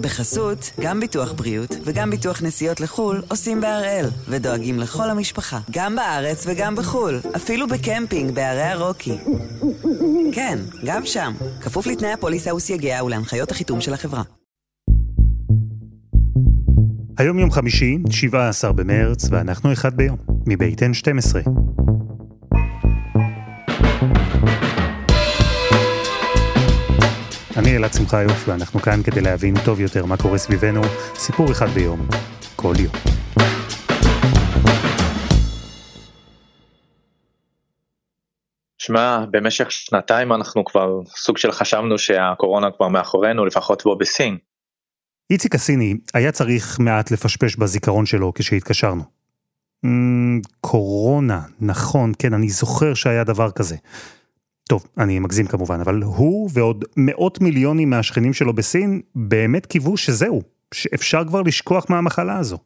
בחסות, גם ביטוח בריאות וגם ביטוח נסיעות לחו"ל עושים בהראל, ודואגים לכל המשפחה, גם בארץ וגם בחו"ל, אפילו בקמפינג בערי הרוקי. כן, גם שם, כפוף לתנאי הפוליסה וסייגיה ולהנחיות החיתום של החברה. היום יום חמישי, 17 במרץ, ואנחנו אחד ביום, מבית N12. אני אלעד שמחיוף, ואנחנו כאן כדי להבין טוב יותר מה קורה סביבנו, סיפור אחד ביום, כל יום. שמע, במשך שנתיים אנחנו כבר סוג של חשבנו שהקורונה כבר מאחורינו, לפחות פה בסין. איציק הסיני היה צריך מעט לפשפש בזיכרון שלו כשהתקשרנו. Mm, קורונה, נכון, כן, אני זוכר שהיה דבר כזה. טוב, אני מגזים כמובן, אבל הוא ועוד מאות מיליונים מהשכנים שלו בסין באמת קיוו שזהו, שאפשר כבר לשכוח מהמחלה הזו.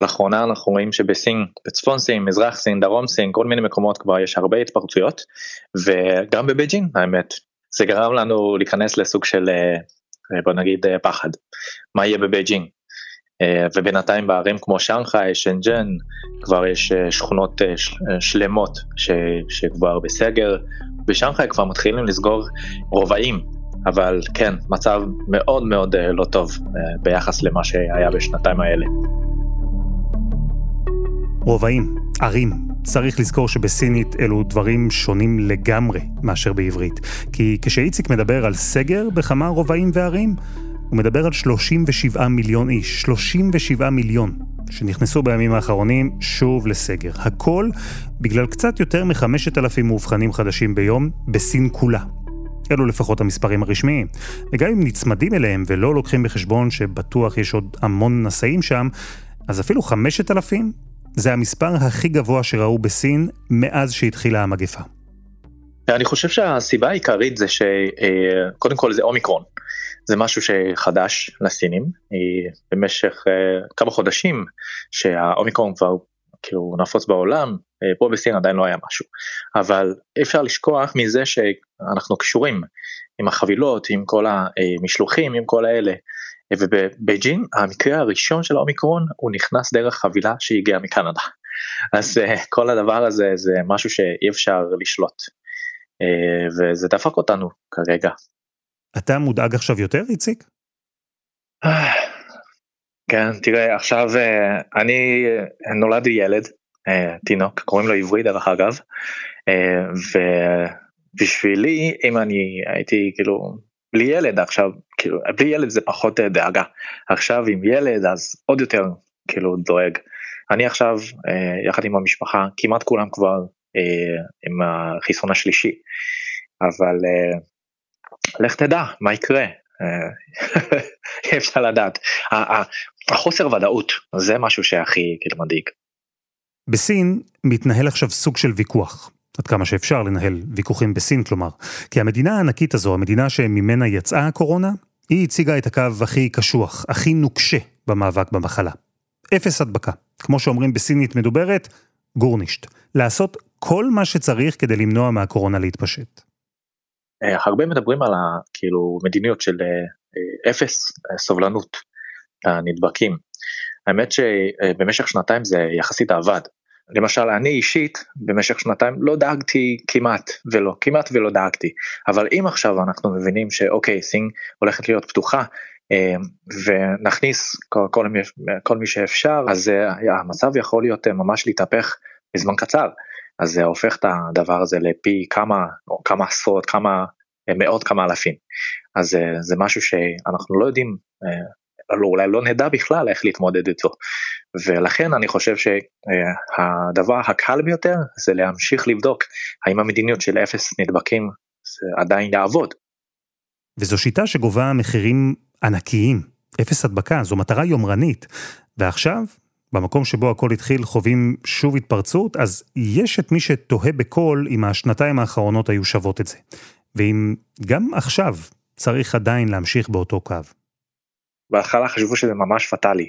לאחרונה אנחנו רואים שבסין, בצפון סין, מזרח סין, דרום סין, כל מיני מקומות כבר יש הרבה התפרצויות, וגם בבייג'ין האמת, זה גרם לנו להיכנס לסוג של אה, בוא נגיד אה, פחד, מה יהיה בבייג'ין. אה, ובינתיים בערים כמו שנגחאי, שנג'ן, כבר יש שכונות שלמות ש, שכבר בסגר, בשנגחאי כבר מתחילים לסגור רובעים, אבל כן, מצב מאוד מאוד לא טוב ביחס למה שהיה בשנתיים האלה. רובעים, ערים, צריך לזכור שבסינית אלו דברים שונים לגמרי מאשר בעברית. כי כשאיציק מדבר על סגר בכמה רובעים וערים, הוא מדבר על 37 מיליון איש, 37 מיליון, שנכנסו בימים האחרונים שוב לסגר. הכל בגלל קצת יותר מחמשת אלפים מאובחנים חדשים ביום בסין כולה. אלו לפחות המספרים הרשמיים. וגם אם נצמדים אליהם ולא לוקחים בחשבון שבטוח יש עוד המון נשאים שם, אז אפילו חמשת אלפים זה המספר הכי גבוה שראו בסין מאז שהתחילה המגפה. אני חושב שהסיבה העיקרית זה שקודם כל זה אומיקרון. זה משהו שחדש לסינים במשך אה, כמה חודשים שהאומיקרון כבר כאילו נפוץ בעולם פה בסין עדיין לא היה משהו אבל אי אפשר לשכוח מזה שאנחנו קשורים עם החבילות עם כל המשלוחים עם כל האלה ובבייג'ין המקרה הראשון של האומיקרון הוא נכנס דרך חבילה שהגיעה מקנדה. אז כל הדבר הזה זה משהו שאי אפשר לשלוט וזה דפק אותנו כרגע. אתה מודאג עכשיו יותר איציק? כן תראה עכשיו uh, אני נולדתי ילד uh, תינוק קוראים לו עברי דרך אגב ובשבילי אם אני הייתי כאילו בלי ילד עכשיו כאילו בלי ילד זה פחות אה, דאגה עכשיו עם ילד אז עוד יותר כאילו דואג. אני עכשיו אה, יחד עם המשפחה כמעט כולם כבר אה, עם החיסון השלישי אבל אה, לך תדע מה יקרה אה, אי אפשר לדעת החוסר ודאות זה משהו שהכי כאילו מדאיג. בסין מתנהל עכשיו סוג של ויכוח עד כמה שאפשר לנהל ויכוחים בסין כלומר, כי המדינה הענקית הזו, המדינה שממנה יצאה הקורונה, היא הציגה את הקו הכי קשוח, הכי נוקשה במאבק במחלה. אפס הדבקה. כמו שאומרים בסינית מדוברת, גורנישט. לעשות כל מה שצריך כדי למנוע מהקורונה להתפשט. אה, הרבה מדברים על כאילו מדיניות של אה, אה, אפס סובלנות לנדבקים. האמת שבמשך שנתיים זה יחסית עבד. למשל אני אישית במשך שנתיים לא דאגתי כמעט ולא כמעט ולא דאגתי אבל אם עכשיו אנחנו מבינים שאוקיי סין הולכת להיות פתוחה ונכניס כל, כל, כל מי שאפשר אז המצב יכול להיות ממש להתהפך בזמן קצר אז זה הופך את הדבר הזה לפי כמה או כמה עשרות כמה מאות כמה אלפים אז זה משהו שאנחנו לא יודעים לא, אולי לא נדע בכלל איך להתמודד איתו. ולכן אני חושב שהדבר הקל ביותר זה להמשיך לבדוק האם המדיניות של אפס נדבקים עדיין יעבוד. וזו שיטה שגובה מחירים ענקיים, אפס הדבקה, זו מטרה יומרנית. ועכשיו, במקום שבו הכל התחיל חווים שוב התפרצות, אז יש את מי שתוהה בקול אם השנתיים האחרונות היו שוות את זה. ואם גם עכשיו צריך עדיין להמשיך באותו קו. בהתחלה חשבו שזה ממש פטאלי.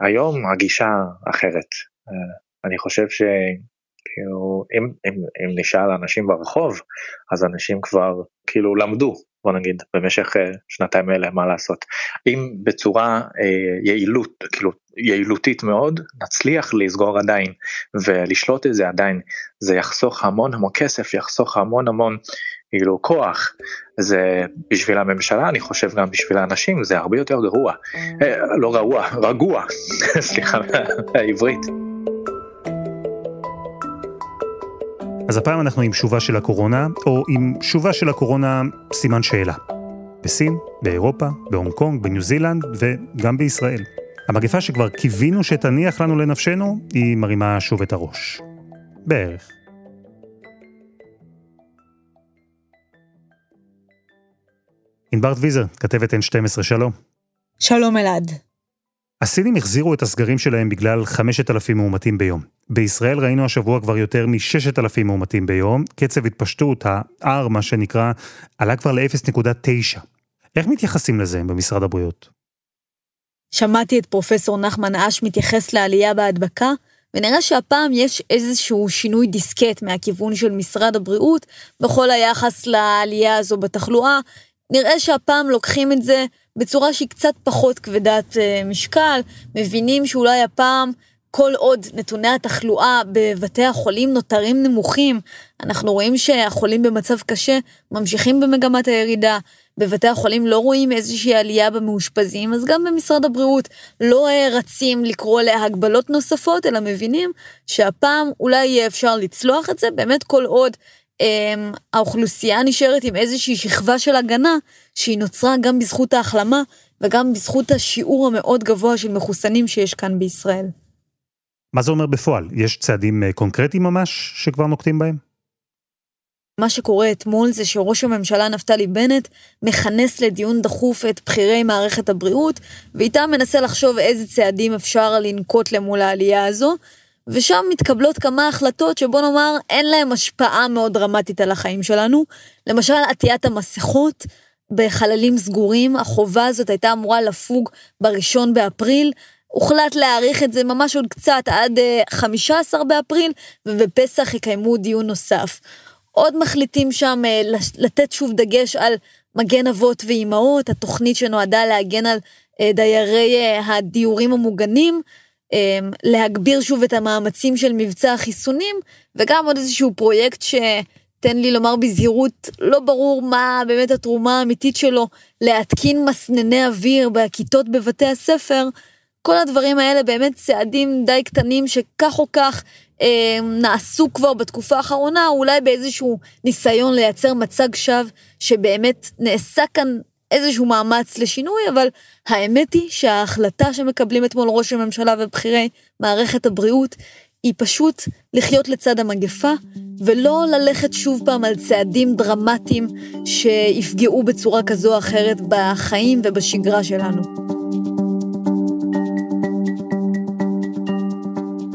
היום הגישה אחרת. אה, אני חושב שכאילו אם, אם, אם נשאל אנשים ברחוב אז אנשים כבר כאילו למדו בוא נגיד במשך שנתיים אלה מה לעשות. אם בצורה יעילות כאילו יעילותית מאוד נצליח לסגור עדיין ולשלוט את זה עדיין זה יחסוך המון המון כסף יחסוך המון המון כאילו כוח. זה בשביל הממשלה אני חושב גם בשביל האנשים זה הרבה יותר גרוע. לא גרוע רגוע. סליחה העברית. אז הפעם אנחנו עם שובה של הקורונה, או עם שובה של הקורונה סימן שאלה. בסין, באירופה, בהונג קונג, בניו זילנד וגם בישראל. המגפה שכבר קיווינו שתניח לנו לנפשנו, היא מרימה שוב את הראש. בערך. ענבר ויזר, כתבת N12, שלום. שלום אלעד. הסינים החזירו את הסגרים שלהם בגלל 5,000 מאומתים ביום. בישראל ראינו השבוע כבר יותר מ-6,000 מאומתים ביום, קצב התפשטות, ה-R, מה שנקרא, עלה כבר ל-0.9. איך מתייחסים לזה במשרד הבריאות? שמעתי את פרופסור נחמן אש מתייחס לעלייה בהדבקה, ונראה שהפעם יש איזשהו שינוי דיסקט מהכיוון של משרד הבריאות בכל היחס לעלייה הזו בתחלואה. נראה שהפעם לוקחים את זה בצורה שהיא קצת פחות כבדת אה, משקל, מבינים שאולי הפעם כל עוד נתוני התחלואה בבתי החולים נותרים נמוכים, אנחנו רואים שהחולים במצב קשה ממשיכים במגמת הירידה, בבתי החולים לא רואים איזושהי עלייה במאושפזים, אז גם במשרד הבריאות לא רצים לקרוא להגבלות נוספות, אלא מבינים שהפעם אולי יהיה אפשר לצלוח את זה, באמת כל עוד אה, האוכלוסייה נשארת עם איזושהי שכבה של הגנה, שהיא נוצרה גם בזכות ההחלמה וגם בזכות השיעור המאוד גבוה של מחוסנים שיש כאן בישראל. מה זה אומר בפועל? יש צעדים אה, קונקרטיים ממש שכבר נוקטים בהם? מה שקורה אתמול זה שראש הממשלה נפתלי בנט מכנס לדיון דחוף את בכירי מערכת הבריאות, ואיתם מנסה לחשוב איזה צעדים אפשר לנקוט למול העלייה הזו, ושם מתקבלות כמה החלטות שבוא נאמר אין להם השפעה מאוד דרמטית על החיים שלנו. למשל עטיית המסכות בחללים סגורים, החובה הזאת הייתה אמורה לפוג בראשון באפריל, הוחלט להאריך את זה ממש עוד קצת עד 15 אה, באפריל, ובפסח יקיימו דיון נוסף. עוד מחליטים שם אה, לתת שוב דגש על מגן אבות ואימהות, התוכנית שנועדה להגן על אה, דיירי הדיורים המוגנים, להגביר שוב את המאמצים של מבצע החיסונים, וגם עוד איזשהו פרויקט שתן לי לומר בזהירות, לא ברור מה באמת התרומה האמיתית שלו, להתקין מסנני אוויר בכיתות בבתי הספר, כל הדברים האלה באמת צעדים די קטנים שכך או כך אה, נעשו כבר בתקופה האחרונה, אולי באיזשהו ניסיון לייצר מצג שווא שבאמת נעשה כאן איזשהו מאמץ לשינוי, אבל האמת היא שההחלטה שמקבלים אתמול ראש הממשלה ובכירי מערכת הבריאות היא פשוט לחיות לצד המגפה ולא ללכת שוב פעם על צעדים דרמטיים שיפגעו בצורה כזו או אחרת בחיים ובשגרה שלנו.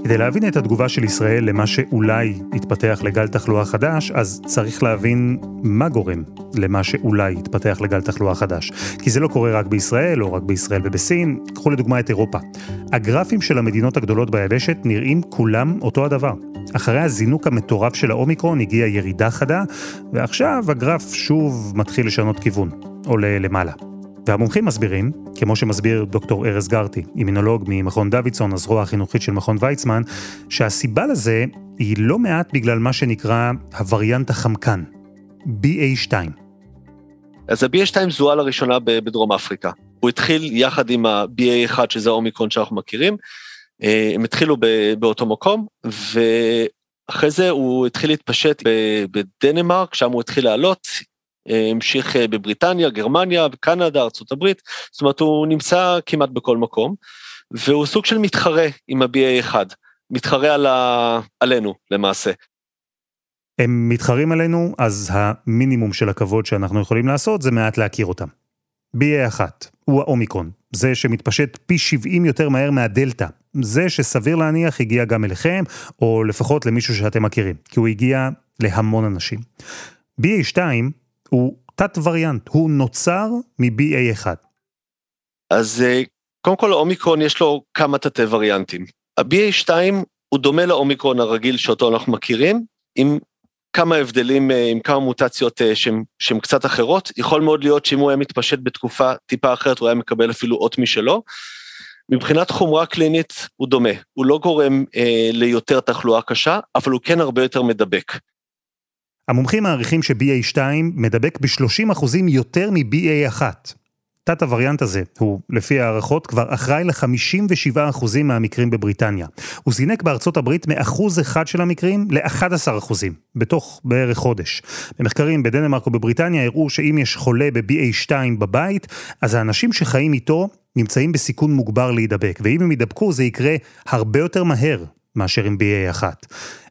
כדי להבין את התגובה של ישראל למה שאולי יתפתח לגל תחלואה חדש, אז צריך להבין מה גורם למה שאולי יתפתח לגל תחלואה חדש. כי זה לא קורה רק בישראל, או רק בישראל ובסין. קחו לדוגמה את אירופה. הגרפים של המדינות הגדולות ביבשת נראים כולם אותו הדבר. אחרי הזינוק המטורף של האומיקרון הגיעה ירידה חדה, ועכשיו הגרף שוב מתחיל לשנות כיוון, עולה למעלה. והמומחים מסבירים, כמו שמסביר דוקטור ארז גרטי, אימינולוג ממכון דוידסון, הזרוע החינוכית של מכון ויצמן, שהסיבה לזה היא לא מעט בגלל מה שנקרא הווריאנט החמקן, BA2. אז ה-BA2 זוהה לראשונה בדרום אפריקה. הוא התחיל יחד עם ה-BA1, שזה האומיקרון שאנחנו מכירים, אה, הם התחילו באותו מקום, ואחרי זה הוא התחיל להתפשט בדנמרק, שם הוא התחיל לעלות, המשיך אה, בבריטניה, גרמניה, קנדה, ארה"ב, זאת אומרת הוא נמצא כמעט בכל מקום, והוא סוג של מתחרה עם ה-BA1, מתחרה על ה... עלינו למעשה. הם מתחרים עלינו, אז המינימום של הכבוד שאנחנו יכולים לעשות זה מעט להכיר אותם. BA1 הוא האומיקרון, זה שמתפשט פי 70 יותר מהר מהדלתא, זה שסביר להניח הגיע גם אליכם, או לפחות למישהו שאתם מכירים, כי הוא הגיע להמון אנשים. BA2 הוא תת וריאנט, הוא נוצר מ-BA1. אז אה, קודם כל האומיקרון יש לו כמה תתי וריאנטים. ה-BA2 הוא דומה לאומיקרון הרגיל שאותו אנחנו מכירים, עם כמה הבדלים עם כמה מוטציות שהן קצת אחרות, יכול מאוד להיות שאם הוא היה מתפשט בתקופה טיפה אחרת הוא היה מקבל אפילו אות משלו. מבחינת חומרה קלינית הוא דומה, הוא לא גורם אה, ליותר תחלואה קשה, אבל הוא כן הרבה יותר מדבק. המומחים מעריכים ש-BA2 מדבק ב-30% יותר מ-BA1. תת הווריאנט הזה הוא, לפי הערכות, כבר אחראי ל-57% מהמקרים בבריטניה. הוא זינק בארצות הברית מאחוז אחד של המקרים ל-11%, בתוך בערך חודש. במחקרים בדנמרק ובבריטניה הראו שאם יש חולה ב-BA2 בבית, אז האנשים שחיים איתו נמצאים בסיכון מוגבר להידבק, ואם הם יידבקו זה יקרה הרבה יותר מהר מאשר עם BA1.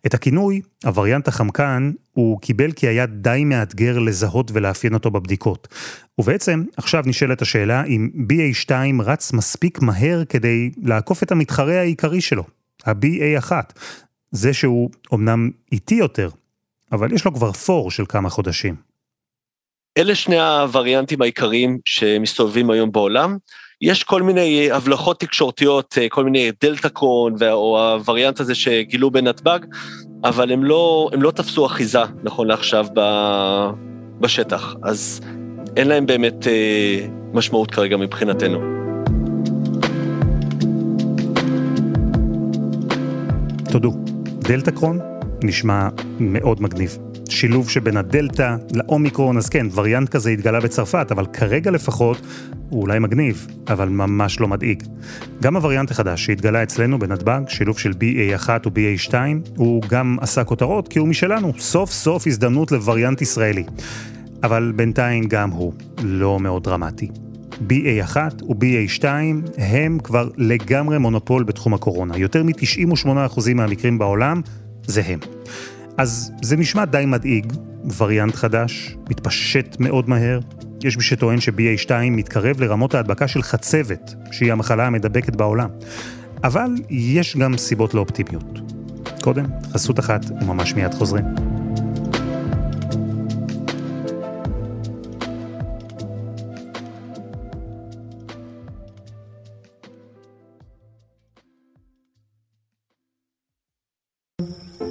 את הכינוי, הווריאנט החמקן, הוא קיבל כי היה די מאתגר לזהות ולאפיין אותו בבדיקות. ובעצם, עכשיו נשאלת השאלה אם BA2 רץ מספיק מהר כדי לעקוף את המתחרה העיקרי שלו, ה-BA1. זה שהוא אמנם איטי יותר, אבל יש לו כבר פור של כמה חודשים. אלה שני הווריאנטים העיקריים שמסתובבים היום בעולם. יש כל מיני הבלחות תקשורתיות, כל מיני דלתא קרון, או הווריאנט הזה שגילו בנתב"ג, אבל הם לא, הם לא תפסו אחיזה, נכון לעכשיו, בשטח. אז אין להם באמת אה, משמעות כרגע מבחינתנו. תודו, דלתא נשמע מאוד מגניב. שילוב שבין הדלתא לאומיקרון, אז כן, וריאנט כזה התגלה בצרפת, אבל כרגע לפחות הוא אולי מגניב, אבל ממש לא מדאיג. גם הווריאנט החדש שהתגלה אצלנו בנתב"ג, שילוב של BA1 או BA2, הוא גם עשה כותרות כי הוא משלנו, סוף סוף הזדמנות לווריאנט ישראלי. אבל בינתיים גם הוא לא מאוד דרמטי. BA1 ו-BA2 הם כבר לגמרי מונופול בתחום הקורונה. יותר מ-98% מהמקרים בעולם זה הם. אז זה נשמע די מדאיג, וריאנט חדש, מתפשט מאוד מהר. יש מי שטוען ש-BA2 מתקרב לרמות ההדבקה של חצבת, שהיא המחלה המדבקת בעולם. אבל יש גם סיבות לאופטימיות. קודם, חסות אחת וממש מיד חוזרים.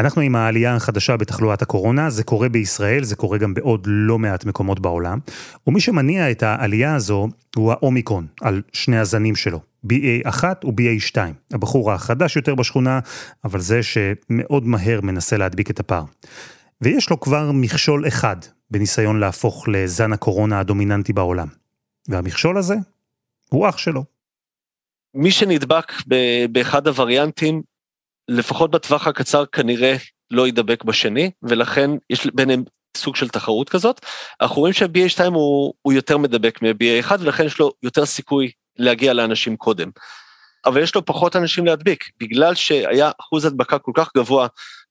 אנחנו עם העלייה החדשה בתחלואת הקורונה, זה קורה בישראל, זה קורה גם בעוד לא מעט מקומות בעולם, ומי שמניע את העלייה הזו הוא האומיקרון, על שני הזנים שלו. BA1 ו-BA2. הבחור החדש יותר בשכונה, אבל זה שמאוד מהר מנסה להדביק את הפער. ויש לו כבר מכשול אחד בניסיון להפוך לזן הקורונה הדומיננטי בעולם. והמכשול הזה הוא אח שלו. מי שנדבק באחד הווריאנטים, לפחות בטווח הקצר כנראה לא יידבק בשני, ולכן יש ביניהם סוג של תחרות כזאת. אנחנו רואים שה-BA2 הוא, הוא יותר מדבק מ-BA1, ולכן יש לו יותר סיכוי להגיע לאנשים קודם. אבל יש לו פחות אנשים להדביק, בגלל שהיה אחוז הדבקה כל כך גבוה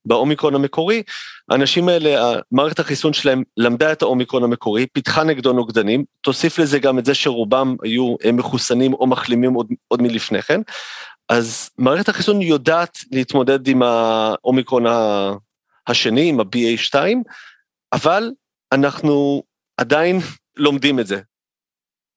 באומיקרון המקורי, האנשים האלה, מערכת החיסון שלהם למדה את האומיקרון המקורי, פיתחה נגדו נוגדנים, תוסיף לזה גם את זה שרובם היו מחוסנים או מחלימים עוד, עוד מלפני כן, אז מערכת החיסון יודעת להתמודד עם האומיקרון השני, עם ה-BA2, אבל אנחנו עדיין לומדים את זה.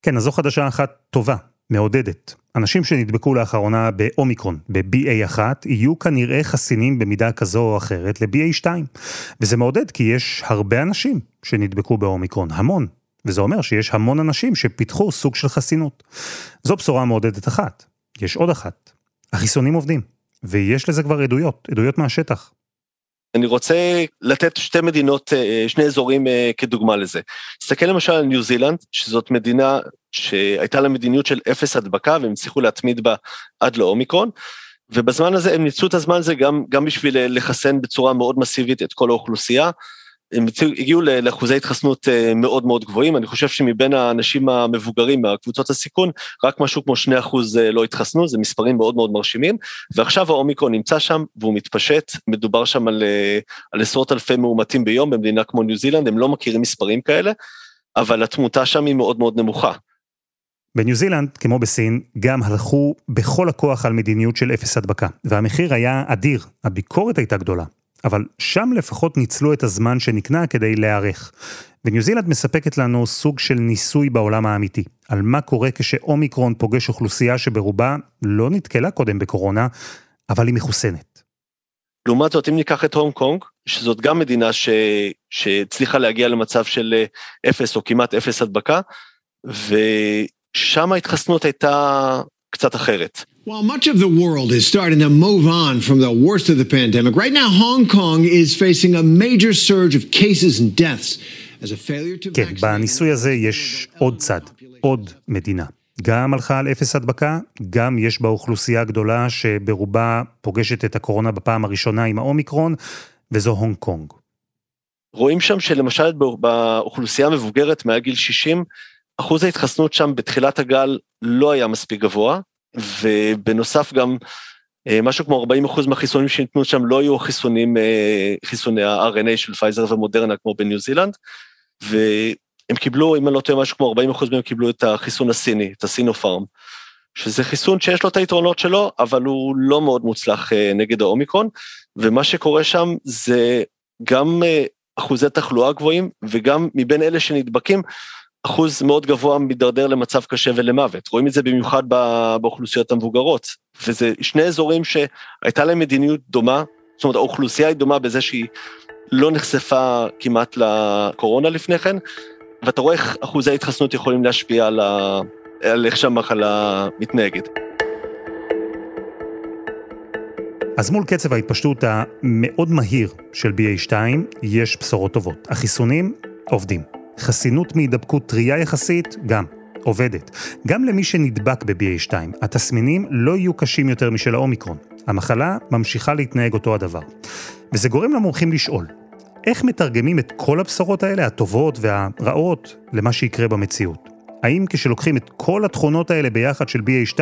כן, אז זו חדשה אחת טובה. מעודדת. אנשים שנדבקו לאחרונה באומיקרון, ב-BA1, יהיו כנראה חסינים במידה כזו או אחרת ל-BA2. וזה מעודד כי יש הרבה אנשים שנדבקו באומיקרון, המון. וזה אומר שיש המון אנשים שפיתחו סוג של חסינות. זו בשורה מעודדת אחת. יש עוד אחת. החיסונים עובדים. ויש לזה כבר עדויות, עדויות מהשטח. אני רוצה לתת שתי מדינות, אה, שני אזורים אה, כדוגמה לזה. תסתכל למשל על ניו זילנד, שזאת מדינה שהייתה לה מדיניות של אפס הדבקה והם הצליחו להתמיד בה עד לאומיקרון, ובזמן הזה הם ניצלו את הזמן הזה גם, גם בשביל לחסן בצורה מאוד מסיבית את כל האוכלוסייה. הם הגיעו לאחוזי התחסנות אה, מאוד מאוד גבוהים, אני חושב שמבין האנשים המבוגרים מהקבוצות הסיכון, רק משהו כמו 2% אה, לא התחסנו, זה מספרים מאוד מאוד מרשימים, ועכשיו האומיקרון נמצא שם והוא מתפשט, מדובר שם על, אה, על עשרות אלפי מאומתים ביום במדינה כמו ניו זילנד, הם לא מכירים מספרים כאלה, אבל התמותה שם היא מאוד מאוד נמוכה. בניו זילנד, כמו בסין, גם הלכו בכל הכוח על מדיניות של אפס הדבקה, והמחיר היה אדיר, הביקורת הייתה גדולה. אבל שם לפחות ניצלו את הזמן שנקנה כדי להיערך. וניו זילנד מספקת לנו סוג של ניסוי בעולם האמיתי, על מה קורה כשאומיקרון פוגש אוכלוסייה שברובה לא נתקלה קודם בקורונה, אבל היא מחוסנת. לעומת זאת, אם ניקח את הונג קונג, שזאת גם מדינה ש... שהצליחה להגיע למצב של אה, אפס או כמעט אפס הדבקה, ושם ההתחסנות הייתה קצת אחרת. While much of the world is starting to move on from the worst of the pandemic, right now Hong Kong is facing a major surge of cases and deaths as a failure to כן, בניסוי הזה יש עוד צד, עוד מדינה. גם הלכה על אפס הדבקה, גם יש בה אוכלוסייה גדולה שברובה פוגשת את הקורונה בפעם הראשונה עם האומיקרון, וזו הונג קונג. רואים שם שלמשל באוכלוסייה המבוגרת מעל גיל 60, אחוז ההתחסנות שם בתחילת הגל לא היה מספיק גבוה, ובנוסף גם אה, משהו כמו 40 אחוז מהחיסונים שניתנו שם לא היו חיסונים, אה, חיסוני ה-RNA של פייזר ומודרנה כמו בניו זילנד, והם קיבלו, אם אני לא טועה, משהו כמו 40 אחוז מהם קיבלו את החיסון הסיני, את הסינופארם, שזה חיסון שיש לו את היתרונות שלו, אבל הוא לא מאוד מוצלח אה, נגד האומיקרון, ומה שקורה שם זה גם אחוזי תחלואה גבוהים, וגם מבין אלה שנדבקים, אחוז מאוד גבוה מידרדר למצב קשה ולמוות. רואים את זה במיוחד באוכלוסיות המבוגרות. וזה שני אזורים שהייתה להם מדיניות דומה, זאת אומרת האוכלוסייה היא דומה בזה שהיא לא נחשפה כמעט לקורונה לפני כן, ואתה רואה איך אחוזי ההתחסנות יכולים להשפיע על, ה... על איך שהמחלה מתנהגת. אז מול קצב ההתפשטות המאוד מהיר של BA2, יש בשורות טובות. החיסונים עובדים. חסינות מהידבקות טריה יחסית, גם, עובדת. גם למי שנדבק ב-BA2, התסמינים לא יהיו קשים יותר משל האומיקרון. המחלה ממשיכה להתנהג אותו הדבר. וזה גורם למומחים לשאול, איך מתרגמים את כל הבשורות האלה, הטובות והרעות, למה שיקרה במציאות? האם כשלוקחים את כל התכונות האלה ביחד של BA2,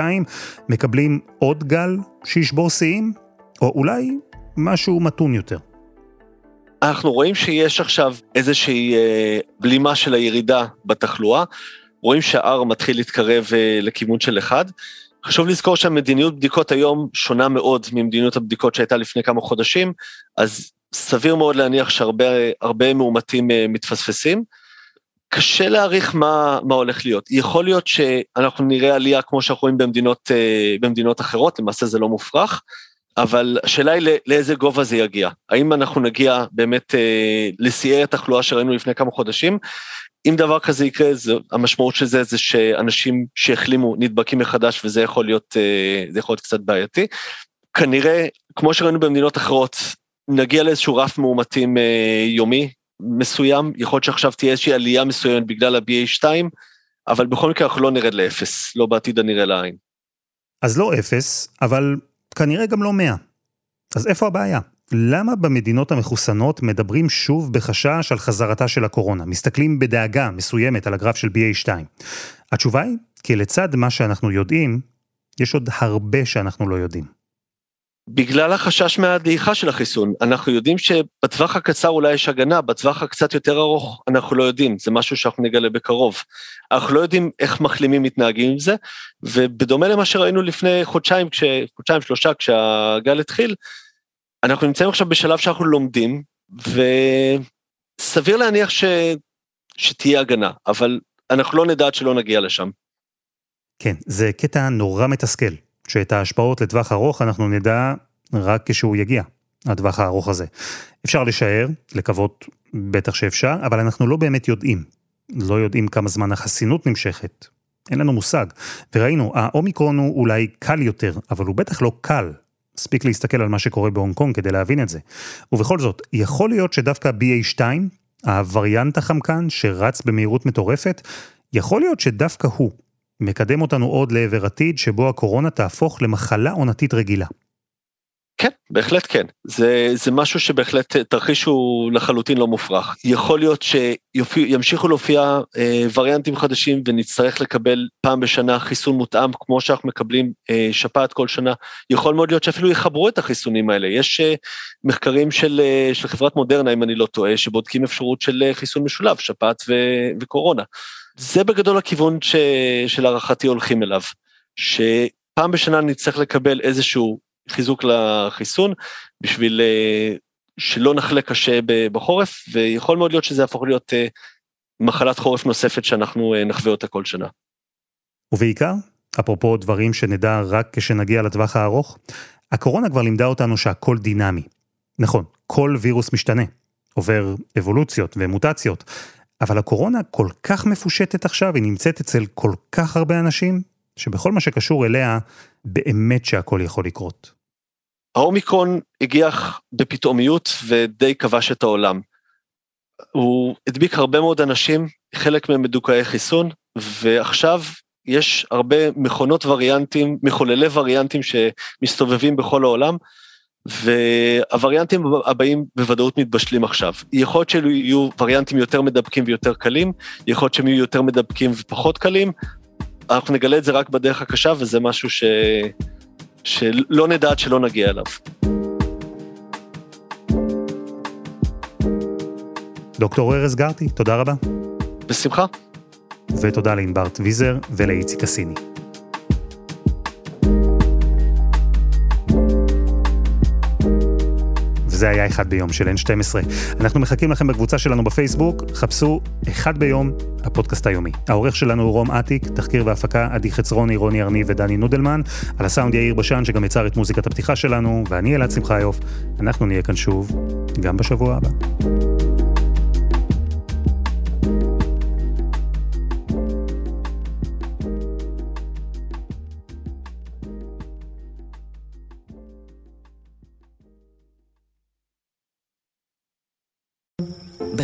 מקבלים עוד גל שישבור שיאים? או אולי משהו מתון יותר? אנחנו רואים שיש עכשיו איזושהי אה, בלימה של הירידה בתחלואה, רואים שה-R מתחיל להתקרב אה, לכיוון של אחד. חשוב לזכור שהמדיניות בדיקות היום שונה מאוד ממדיניות הבדיקות שהייתה לפני כמה חודשים, אז סביר מאוד להניח שהרבה מאומתים אה, מתפספסים. קשה להעריך מה, מה הולך להיות. יכול להיות שאנחנו נראה עלייה כמו שאנחנו רואים במדינות, במדינות אחרות, למעשה זה לא מופרך, אבל השאלה היא לאיזה גובה זה יגיע. האם אנחנו נגיע באמת אה, לשיאי התחלואה שראינו לפני כמה חודשים? אם דבר כזה יקרה, זה, המשמעות של זה זה שאנשים שהחלימו נדבקים מחדש וזה יכול להיות, אה, זה יכול להיות קצת בעייתי. כנראה, כמו שראינו במדינות אחרות, נגיע לאיזשהו רף מאומתים אה, יומי מסוים, יכול להיות שעכשיו תהיה איזושהי עלייה מסוימת בגלל ה-BA2, אבל בכל מקרה אנחנו לא נרד לאפס, לא בעתיד הנראה לעין. אז לא אפס, אבל כנראה גם לא 100. אז איפה הבעיה? למה במדינות המחוסנות מדברים שוב בחשש על חזרתה של הקורונה? מסתכלים בדאגה מסוימת על הגרף של BA2. התשובה היא, כי לצד מה שאנחנו יודעים, יש עוד הרבה שאנחנו לא יודעים. בגלל החשש מהדעיכה של החיסון. אנחנו יודעים שבטווח הקצר אולי יש הגנה, בטווח הקצת יותר ארוך אנחנו לא יודעים, זה משהו שאנחנו נגלה בקרוב. אנחנו לא יודעים איך מחלימים מתנהגים עם זה, ובדומה למה שראינו לפני חודשיים, כש... חודשיים שלושה כשהגל התחיל, אנחנו נמצאים עכשיו בשלב שאנחנו לומדים, וסביר להניח ש... שתהיה הגנה, אבל אנחנו לא נדע עד שלא נגיע לשם. כן, זה קטע נורא מתסכל. שאת ההשפעות לטווח ארוך אנחנו נדע רק כשהוא יגיע, הטווח הארוך הזה. אפשר לשער, לקוות בטח שאפשר, אבל אנחנו לא באמת יודעים. לא יודעים כמה זמן החסינות נמשכת. אין לנו מושג. וראינו, האומיקרון הוא אולי קל יותר, אבל הוא בטח לא קל. מספיק להסתכל על מה שקורה בהונג קונג כדי להבין את זה. ובכל זאת, יכול להיות שדווקא BA2, הווריאנט החמקן שרץ במהירות מטורפת, יכול להיות שדווקא הוא מקדם אותנו עוד לעבר עתיד שבו הקורונה תהפוך למחלה עונתית רגילה. כן, בהחלט כן. זה, זה משהו שבהחלט תרחיש הוא לחלוטין לא מופרך. יכול להיות שימשיכו להופיע אה, וריאנטים חדשים ונצטרך לקבל פעם בשנה חיסון מותאם, כמו שאנחנו מקבלים אה, שפעת כל שנה. יכול מאוד להיות שאפילו יחברו את החיסונים האלה. יש אה, מחקרים של, אה, של חברת מודרנה, אם אני לא טועה, שבודקים אפשרות של אה, חיסון משולב, שפעת ו, וקורונה. זה בגדול הכיוון ש... שלהערכתי הולכים אליו, שפעם בשנה נצטרך לקבל איזשהו חיזוק לחיסון בשביל אה, שלא נחלה קשה בחורף, ויכול מאוד להיות שזה יהפוך להיות אה, מחלת חורף נוספת שאנחנו אה, נחווה אותה כל שנה. ובעיקר, אפרופו דברים שנדע רק כשנגיע לטווח הארוך, הקורונה כבר לימדה אותנו שהכל דינמי. נכון, כל וירוס משתנה, עובר אבולוציות ומוטציות, אבל הקורונה כל כך מפושטת עכשיו, היא נמצאת אצל כל כך הרבה אנשים, שבכל מה שקשור אליה, באמת שהכל יכול לקרות. האומיקרון הגיח בפתאומיות ודי כבש את העולם. הוא הדביק הרבה מאוד אנשים, חלק מהם מדוכאי חיסון, ועכשיו יש הרבה מכונות וריאנטים, מחוללי וריאנטים שמסתובבים בכל העולם, והווריאנטים הבאים בוודאות מתבשלים עכשיו. יכול להיות שאלו יהיו וריאנטים יותר מדבקים ויותר קלים, יכול להיות שהם יהיו יותר מדבקים ופחות קלים, אנחנו נגלה את זה רק בדרך הקשה, וזה משהו ש... שלא נדע עד שלא נגיע אליו. דוקטור ארז גרטי, תודה רבה. בשמחה. ותודה לענבר טוויזר ולאיציק הסיני. וזה היה אחד ביום של N12. אנחנו מחכים לכם בקבוצה שלנו בפייסבוק, חפשו אחד ביום, הפודקאסט היומי. העורך שלנו הוא רום אטיק, תחקיר והפקה עדי חצרוני, רוני ארני ודני נודלמן, על הסאונד יאיר בשן שגם יצר את מוזיקת הפתיחה שלנו, ואני אלעד שמחיוף. אנחנו נהיה כאן שוב, גם בשבוע הבא.